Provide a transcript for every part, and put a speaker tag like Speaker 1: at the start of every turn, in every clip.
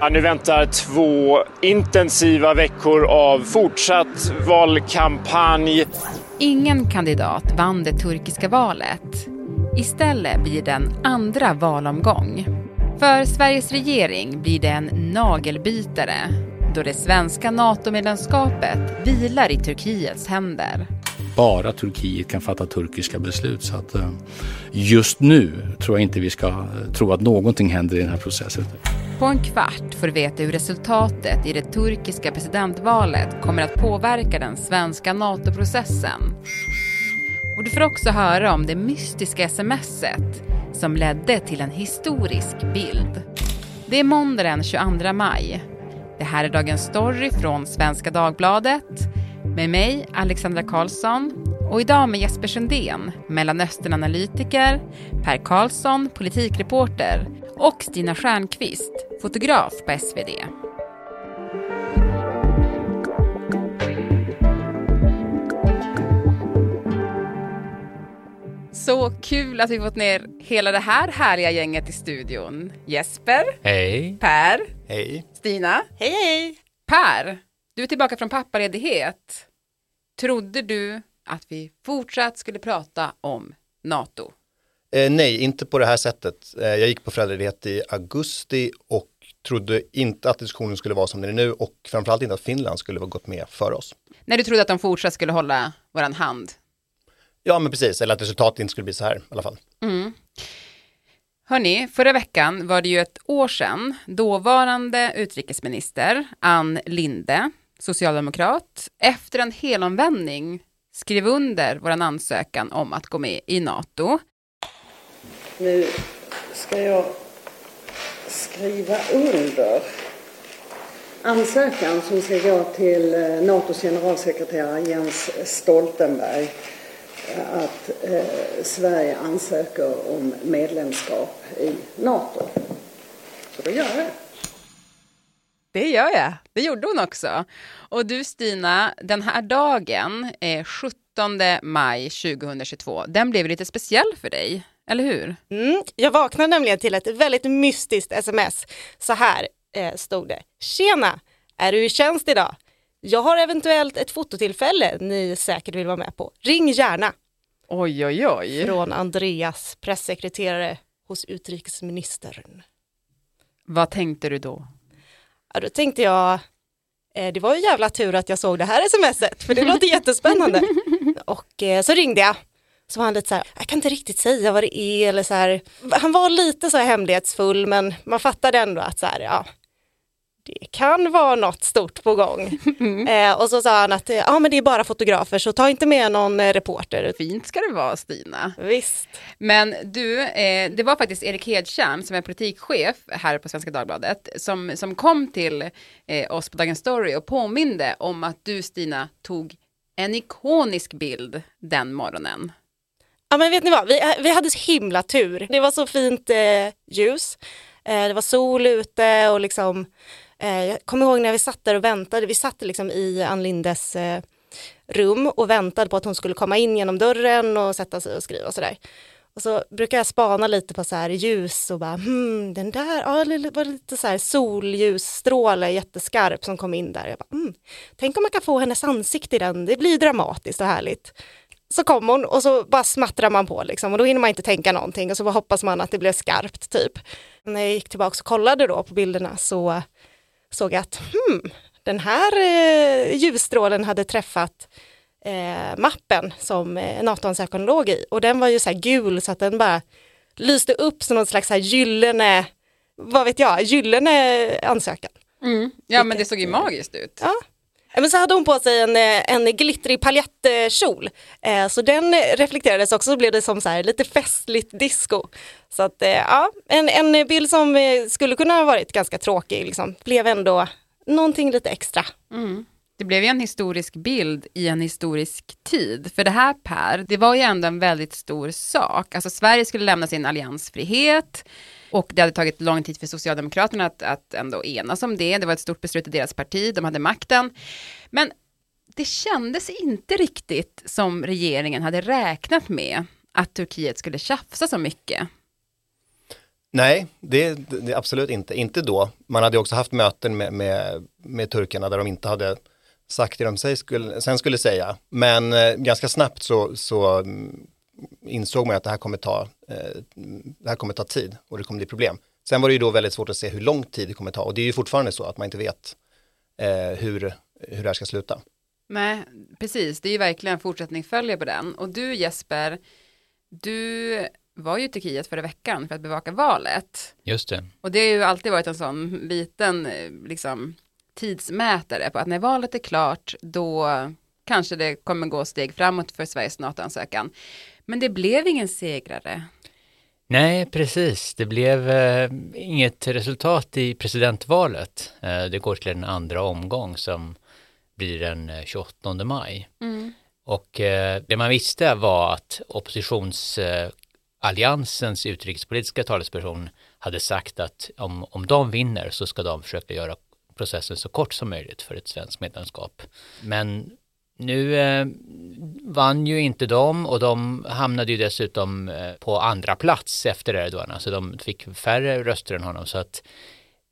Speaker 1: Ja, nu väntar två intensiva veckor av fortsatt valkampanj.
Speaker 2: Ingen kandidat vann det turkiska valet. Istället blir det en andra valomgång. För Sveriges regering blir det en nagelbitare då det svenska NATO-medlemskapet vilar i Turkiets händer.
Speaker 3: Bara Turkiet kan fatta turkiska beslut så att eh, just nu tror jag inte vi ska eh, tro att någonting händer i den här processen.
Speaker 2: På en kvart får du veta hur resultatet i det turkiska presidentvalet kommer att påverka den svenska NATO-processen. Och du får också höra om det mystiska smset som ledde till en historisk bild. Det är måndag den 22 maj. Det här är Dagens Story från Svenska Dagbladet med mig, Alexandra Karlsson och idag med Jesper Sundén, Mellanösternanalytiker, Per Karlsson, politikreporter och Stina Stjernqvist, fotograf på SvD. Så kul att vi fått ner hela det här härliga gänget i studion. Jesper.
Speaker 3: Hej.
Speaker 2: Per.
Speaker 4: Hej.
Speaker 2: Stina.
Speaker 5: Hej hej!
Speaker 2: Per, du är tillbaka från pappaledighet. Trodde du att vi fortsatt skulle prata om NATO?
Speaker 4: Eh, nej, inte på det här sättet. Eh, jag gick på föräldraledighet i augusti och trodde inte att diskussionen skulle vara som den är nu och framförallt inte att Finland skulle ha gått med för oss.
Speaker 2: När du trodde att de fortsatt skulle hålla våran hand?
Speaker 4: Ja, men precis, eller att resultatet inte skulle bli så här i alla fall.
Speaker 2: Mm. Hörni, förra veckan var det ju ett år sedan dåvarande utrikesminister Ann Linde, socialdemokrat, efter en helomvändning skrev under vår ansökan om att gå med i NATO.
Speaker 6: Nu ska jag skriva under ansökan som ska gå till eh, NATOs generalsekreterare Jens Stoltenberg eh, att eh, Sverige ansöker om medlemskap i NATO. Så då gör jag det.
Speaker 2: Det gör jag. Det gjorde hon också. Och du Stina, den här dagen, eh, 17 maj 2022, den blev lite speciell för dig, eller hur?
Speaker 5: Mm, jag vaknade nämligen till ett väldigt mystiskt sms. Så här eh, stod det. Tjena! Är du i tjänst idag? Jag har eventuellt ett fototillfälle ni säkert vill vara med på. Ring gärna!
Speaker 2: Oj, oj, oj.
Speaker 5: Från Andreas, pressekreterare hos utrikesministern.
Speaker 2: Vad tänkte du då?
Speaker 5: Ja, då tänkte jag, eh, det var ju jävla tur att jag såg det här smset, för det låter jättespännande. Och eh, så ringde jag. Så var han lite så här, jag kan inte riktigt säga vad det är eller så här. Han var lite så hemlighetsfull men man fattade ändå att så här, ja, det kan vara något stort på gång. Eh, och så sa han att ja, men det är bara fotografer så ta inte med någon eh, reporter.
Speaker 2: Fint ska det vara, Stina.
Speaker 5: Visst.
Speaker 2: Men du, eh, det var faktiskt Erik Hedtjärn som är politikchef här på Svenska Dagbladet som, som kom till eh, oss på Dagens Story och påminde om att du, Stina, tog en ikonisk bild den morgonen.
Speaker 5: Ja men vet ni vad, vi, eh, vi hade så himla tur. Det var så fint eh, ljus, eh, det var sol ute och liksom, eh, jag kommer ihåg när vi satt där och väntade, vi satt liksom i Ann Lindes eh, rum och väntade på att hon skulle komma in genom dörren och sätta sig och skriva och sådär. Och så brukar jag spana lite på så här ljus och bara, hmm, den där, ja det var lite så här solljusstråle jätteskarp som kom in där. Jag bara, hmm, tänk om man kan få hennes ansikte i den, det blir dramatiskt och härligt så kom hon och så bara smattrar man på liksom och då hinner man inte tänka någonting och så bara hoppas man att det blev skarpt typ. När jag gick tillbaka och kollade då på bilderna så såg jag att hmm, den här eh, ljusstrålen hade träffat eh, mappen som eh, NATO-ansökan låg i och den var ju så här gul så att den bara lyste upp som någon slags så här gyllene, vad vet jag, gyllene ansökan.
Speaker 2: Ja, men det såg ju magiskt ut.
Speaker 5: Ja. Eh, men så hade hon på sig en, eh, en glittrig paljettkjol. Eh, så den reflekterades också, så blev det som så här lite festligt disco. Så att eh, ja, en, en bild som eh, skulle kunna ha varit ganska tråkig liksom, blev ändå någonting lite extra. Mm.
Speaker 2: Det blev ju en historisk bild i en historisk tid. För det här Per, det var ju ändå en väldigt stor sak. Alltså Sverige skulle lämna sin alliansfrihet och det hade tagit lång tid för Socialdemokraterna att, att ändå enas om det. Det var ett stort beslut i deras parti, de hade makten. Men det kändes inte riktigt som regeringen hade räknat med att Turkiet skulle tjafsa så mycket.
Speaker 4: Nej, det, det absolut inte. Inte då. Man hade också haft möten med, med, med turkarna där de inte hade sagt det de sig skulle, sen skulle säga. Men eh, ganska snabbt så, så mm, insåg man att det här kommer ta, eh, det här kommer ta tid och det kommer bli problem. Sen var det ju då väldigt svårt att se hur lång tid det kommer ta och det är ju fortfarande så att man inte vet eh, hur, hur det här ska sluta.
Speaker 2: Nej, precis. Det är ju verkligen fortsättning följer på den. Och du Jesper, du var ju i Turkiet förra veckan för att bevaka valet.
Speaker 7: Just det.
Speaker 2: Och det har ju alltid varit en sån liten eh, liksom, tidsmätare på att när valet är klart då kanske det kommer gå steg framåt för Sveriges NATO-ansökan. Men det blev ingen segrare.
Speaker 7: Nej, precis. Det blev eh, inget resultat i presidentvalet. Eh, det går till en andra omgång som blir den 28 eh, maj. Mm. Och eh, det man visste var att oppositionsalliansens utrikespolitiska talesperson hade sagt att om, om de vinner så ska de försöka göra processen så kort som möjligt för ett svenskt medlemskap. Men nu eh, vann ju inte de och de hamnade ju dessutom eh, på andra plats efter Erdogan, alltså de fick färre röster än honom så att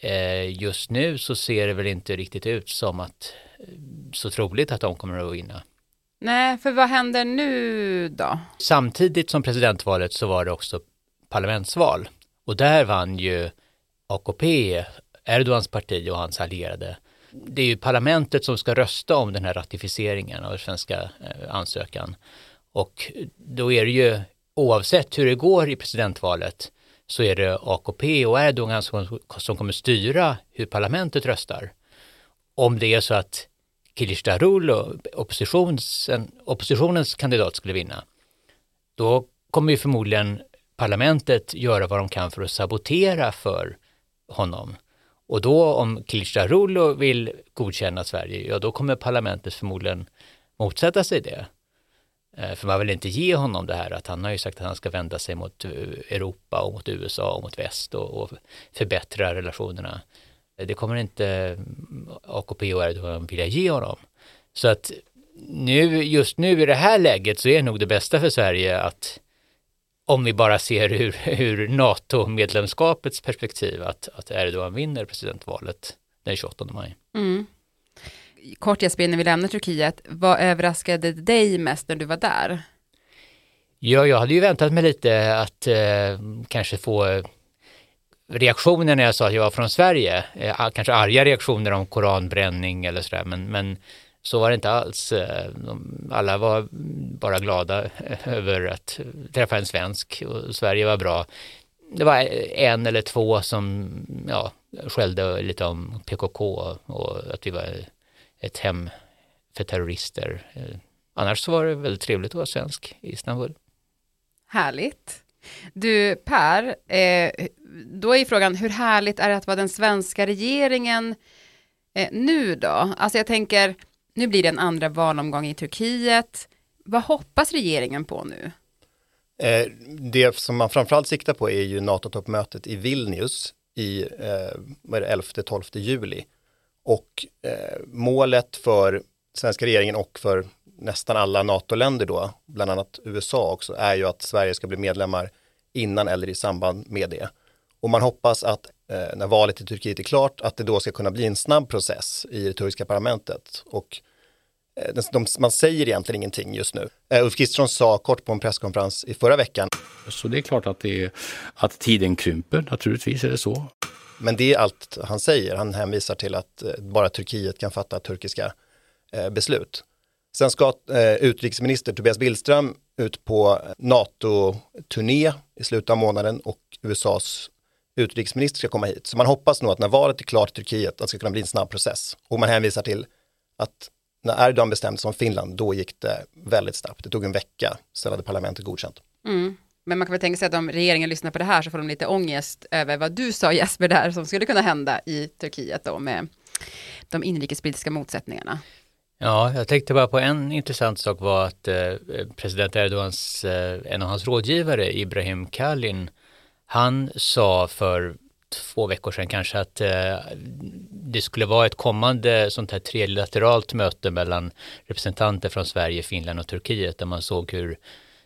Speaker 7: eh, just nu så ser det väl inte riktigt ut som att eh, så troligt att de kommer att vinna.
Speaker 2: Nej, för vad händer nu då?
Speaker 7: Samtidigt som presidentvalet så var det också parlamentsval och där vann ju AKP, Erdogans parti och hans allierade det är ju parlamentet som ska rösta om den här ratificeringen av den svenska eh, ansökan. Och då är det ju oavsett hur det går i presidentvalet så är det AKP och Erdogan som, som kommer styra hur parlamentet röstar. Om det är så att Kilistarul, oppositions, oppositionens kandidat, skulle vinna, då kommer ju förmodligen parlamentet göra vad de kan för att sabotera för honom. Och då om Kılıçdaroğlu vill godkänna Sverige, ja då kommer parlamentet förmodligen motsätta sig det. Eh, för man vill inte ge honom det här att han har ju sagt att han ska vända sig mot eh, Europa och mot USA och mot väst och, och förbättra relationerna. Det kommer inte eh, AKP och Erdogan vilja ge honom. Så att nu, just nu i det här läget så är nog det bästa för Sverige att om vi bara ser ur, ur NATO-medlemskapets perspektiv att, att Erdogan vinner presidentvalet den 28 maj. Mm.
Speaker 2: Kort Jesper, innan vi lämnar Turkiet, vad överraskade dig mest när du var där?
Speaker 7: Ja, jag hade ju väntat mig lite att eh, kanske få reaktioner när jag sa att jag var från Sverige, eh, kanske arga reaktioner om koranbränning eller sådär, men, men så var det inte alls. Eh, alla var bara glada över att träffa en svensk och Sverige var bra. Det var en eller två som ja, skällde lite om PKK och att vi var ett hem för terrorister. Eh, annars så var det väldigt trevligt att vara svensk i Istanbul.
Speaker 2: Härligt. Du Per, eh, då är frågan hur härligt är det att vara den svenska regeringen nu då? Alltså jag tänker, nu blir det en andra valomgång i Turkiet. Vad hoppas regeringen på nu?
Speaker 4: Eh, det som man framförallt siktar på är ju NATO-toppmötet i Vilnius i eh, 11-12 juli. Och eh, målet för svenska regeringen och för nästan alla NATO-länder då, bland annat USA också, är ju att Sverige ska bli medlemmar innan eller i samband med det. Och man hoppas att när valet i Turkiet är klart, att det då ska kunna bli en snabb process i det turkiska parlamentet. Och eh, de, man säger egentligen ingenting just nu. Uh, Ulf Kristersson sa kort på en presskonferens i förra veckan.
Speaker 3: Så det är klart att, det är, att tiden krymper, naturligtvis är det så.
Speaker 4: Men det är allt han säger. Han hänvisar till att bara Turkiet kan fatta turkiska beslut. Sen ska utrikesminister Tobias Billström ut på NATO-turné i slutet av månaden och USAs utrikesminister ska komma hit. Så man hoppas nog att när valet är klart i Turkiet att det ska kunna bli en snabb process. Och man hänvisar till att när Erdogan bestämde sig om Finland, då gick det väldigt snabbt. Det tog en vecka, sen hade parlamentet godkänt.
Speaker 2: Mm. Men man kan väl tänka sig att om regeringen lyssnar på det här så får de lite ångest över vad du sa Jesper där som skulle kunna hända i Turkiet då med de inrikespolitiska motsättningarna.
Speaker 7: Ja, jag tänkte bara på en intressant sak var att eh, president Erdogans, eh, en av hans rådgivare, Ibrahim Kalin, han sa för två veckor sedan kanske att eh, det skulle vara ett kommande sånt här trilateralt möte mellan representanter från Sverige, Finland och Turkiet där man såg hur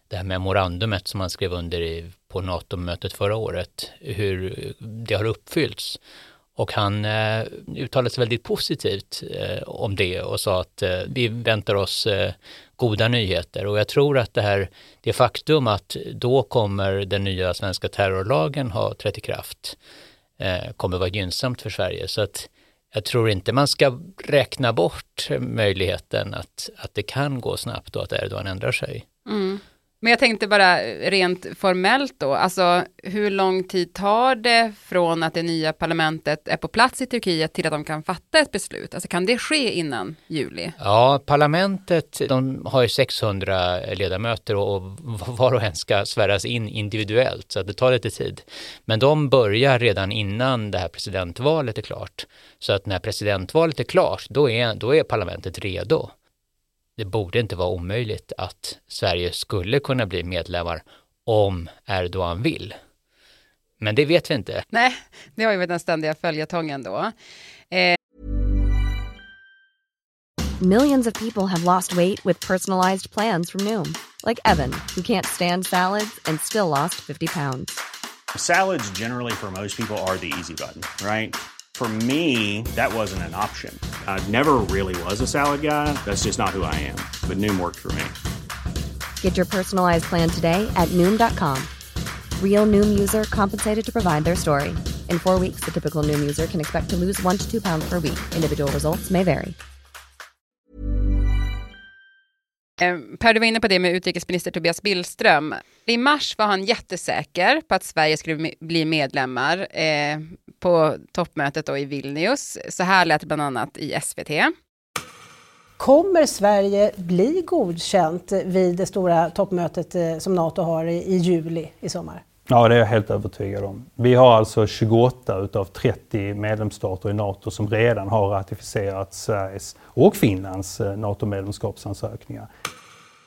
Speaker 7: det här memorandumet som man skrev under i, på NATO-mötet förra året, hur det har uppfyllts. Och han eh, uttalade sig väldigt positivt eh, om det och sa att eh, vi väntar oss eh, goda nyheter. Och jag tror att det här, det faktum att då kommer den nya svenska terrorlagen ha trätt i kraft, eh, kommer vara gynnsamt för Sverige. Så att jag tror inte man ska räkna bort möjligheten att, att det kan gå snabbt och att Erdogan ändrar sig.
Speaker 2: Mm. Men jag tänkte bara rent formellt då, alltså hur lång tid tar det från att det nya parlamentet är på plats i Turkiet till att de kan fatta ett beslut? Alltså kan det ske innan juli?
Speaker 7: Ja, parlamentet, de har ju 600 ledamöter och var och en ska sväras in individuellt, så att det tar lite tid. Men de börjar redan innan det här presidentvalet är klart. Så att när presidentvalet är klart, då är, då är parlamentet redo det borde inte vara omöjligt att Sverige skulle kunna bli medlemmar om Erdogan vill. Men det vet vi inte.
Speaker 2: Nej, det har ju varit den ständiga följetongen då.
Speaker 8: Eh. Millions of people have lost weight with personalized plans from Noom. Like Evan, who can't stand salads and still lost 50 pounds.
Speaker 9: Salads generally for most people are the easy button, right? For me, that wasn't an option. I never really was a salad guy. That's just not who I am. But Noom worked for me.
Speaker 8: Get your personalized plan today at Noom.com. Real Noom user compensated to provide their story. In four weeks, the typical Noom user can expect to lose one to two pounds per week. Individual results may vary.
Speaker 2: Eh, per, du var inne på det med utrikesminister Tobias Billström. I mars var han jättesäker på att Sverige skulle bli medlemmar eh, på toppmötet då i Vilnius. Så här lät det bland annat i SVT.
Speaker 10: Kommer Sverige bli godkänt vid det stora toppmötet eh, som Nato har i, juli i sommar?
Speaker 11: Ja, det är jag helt övertygad om. Vi har alltså 28 utav 30 medlemsstater i Nato som redan har ratificerat Sveriges och Finlands eh, NATO-medlemskapsansökningar.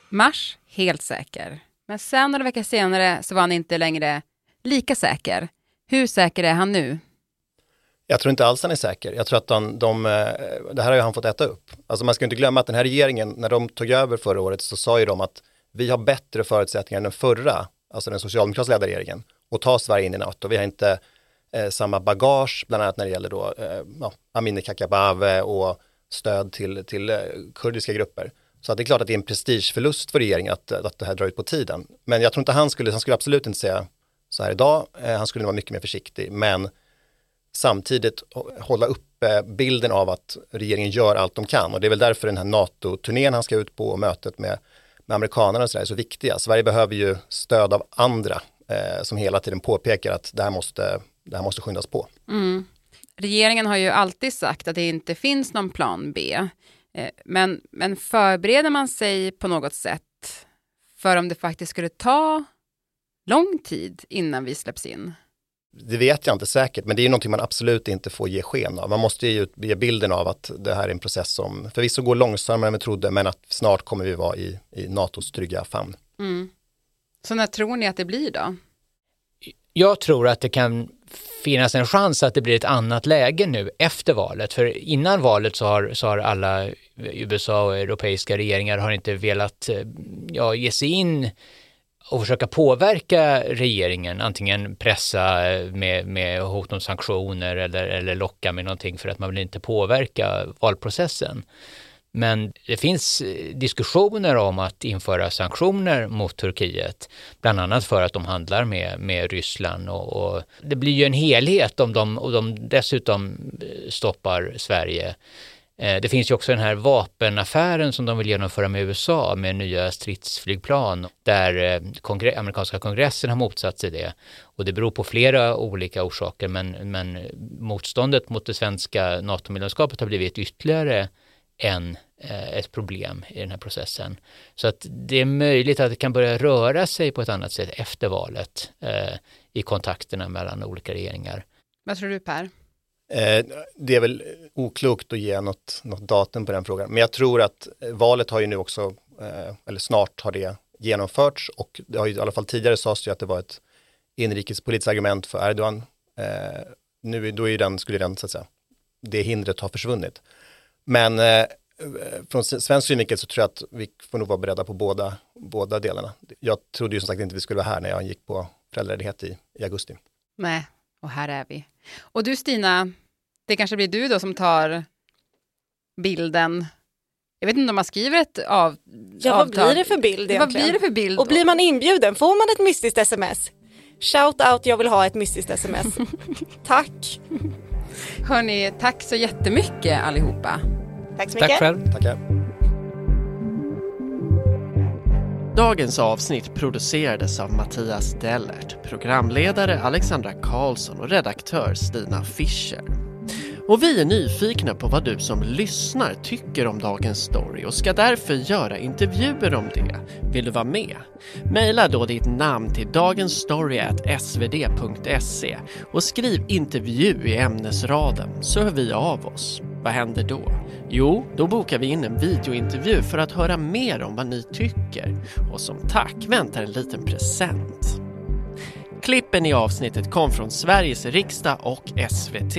Speaker 2: Mars, helt säker. Men sen några veckor senare så var han inte längre lika säker. Hur säker är han nu?
Speaker 4: Jag tror inte alls han är säker. Jag tror att de, de, eh, det här har ju han fått äta upp. Alltså man ska inte glömma att den här regeringen, när de tog över förra året så sa ju de att vi har bättre förutsättningar än den förra, alltså den socialdemokratiskt ledda regeringen, att ta Sverige in i NATO. Vi har inte eh, samma bagage, bland annat när det gäller då, eh, ja, Amineh Kakabaveh och stöd till, till eh, kurdiska grupper. Så att det är klart att det är en prestigeförlust för regeringen att, att det här drar ut på tiden. Men jag tror inte han skulle, han skulle absolut inte säga så här idag, eh, han skulle vara mycket mer försiktig, men samtidigt hålla uppe bilden av att regeringen gör allt de kan och det är väl därför den här NATO-turnén han ska ut på och mötet med, med amerikanerna och så är så viktiga. Sverige behöver ju stöd av andra eh, som hela tiden påpekar att det här måste, det här måste skyndas på.
Speaker 2: Mm. Regeringen har ju alltid sagt att det inte finns någon plan B. Eh, men, men förbereder man sig på något sätt för om det faktiskt skulle ta lång tid innan vi släpps in?
Speaker 4: Det vet jag inte säkert, men det är någonting man absolut inte får ge sken av. Man måste ju ge bilden av att det här är en process som förvisso går långsammare än vi trodde, men att snart kommer vi vara i, i NATOs trygga famn.
Speaker 2: Mm. Så när tror ni att det blir då?
Speaker 7: Jag tror att det kan finnas en chans att det blir ett annat läge nu efter valet. För innan valet så har, så har alla USA och europeiska regeringar har inte velat eh, ja, ge sig in och försöka påverka regeringen, antingen pressa eh, med, med hot om sanktioner eller, eller locka med någonting för att man vill inte påverka valprocessen. Men det finns eh, diskussioner om att införa sanktioner mot Turkiet, bland annat för att de handlar med, med Ryssland och, och det blir ju en helhet om de, och de dessutom eh, stoppar Sverige Eh, det finns ju också den här vapenaffären som de vill genomföra med USA med nya stridsflygplan där eh, kongre amerikanska kongressen har motsatt sig det. Och det beror på flera olika orsaker men, men motståndet mot det svenska NATO-medlemskapet har blivit ytterligare en, eh, ett problem i den här processen. Så att det är möjligt att det kan börja röra sig på ett annat sätt efter valet eh, i kontakterna mellan olika regeringar.
Speaker 2: Vad tror du Per?
Speaker 4: Eh, det är väl oklokt att ge något, något datum på den frågan, men jag tror att eh, valet har ju nu också, eh, eller snart har det genomförts och det har ju i alla fall tidigare sades ju att det var ett inrikespolitiskt argument för Erdogan. Nu då är den, skulle den, så att säga, det hindret ha försvunnit. Men från svensk synvinkel så tror jag att vi får nog vara beredda på båda, båda delarna. Jag trodde ju som sagt inte vi skulle vara här när jag gick på föräldraledighet i, i augusti.
Speaker 2: Nej, och här är vi. Och du Stina, det kanske blir du då som tar bilden. Jag vet inte om man skriver ett av,
Speaker 5: Ja, vad blir det för bild egentligen?
Speaker 2: Vad blir det för bild?
Speaker 5: Och blir man inbjuden, får man ett mystiskt sms? Shout out, jag vill ha ett mystiskt sms. Tack!
Speaker 2: Hörni, tack så jättemycket allihopa.
Speaker 5: Tack så mycket.
Speaker 7: Tack själv.
Speaker 4: Tackar.
Speaker 12: Dagens avsnitt producerades av Mattias Dellert, programledare Alexandra Karlsson och redaktör Stina Fischer. Och vi är nyfikna på vad du som lyssnar tycker om dagens story och ska därför göra intervjuer om det. Vill du vara med? Maila då ditt namn till dagensstory.svd.se och skriv intervju i ämnesraden så hör vi av oss. Vad händer då? Jo, då bokar vi in en videointervju för att höra mer om vad ni tycker. Och som tack väntar en liten present. Klippen i avsnittet kom från Sveriges riksdag och SVT.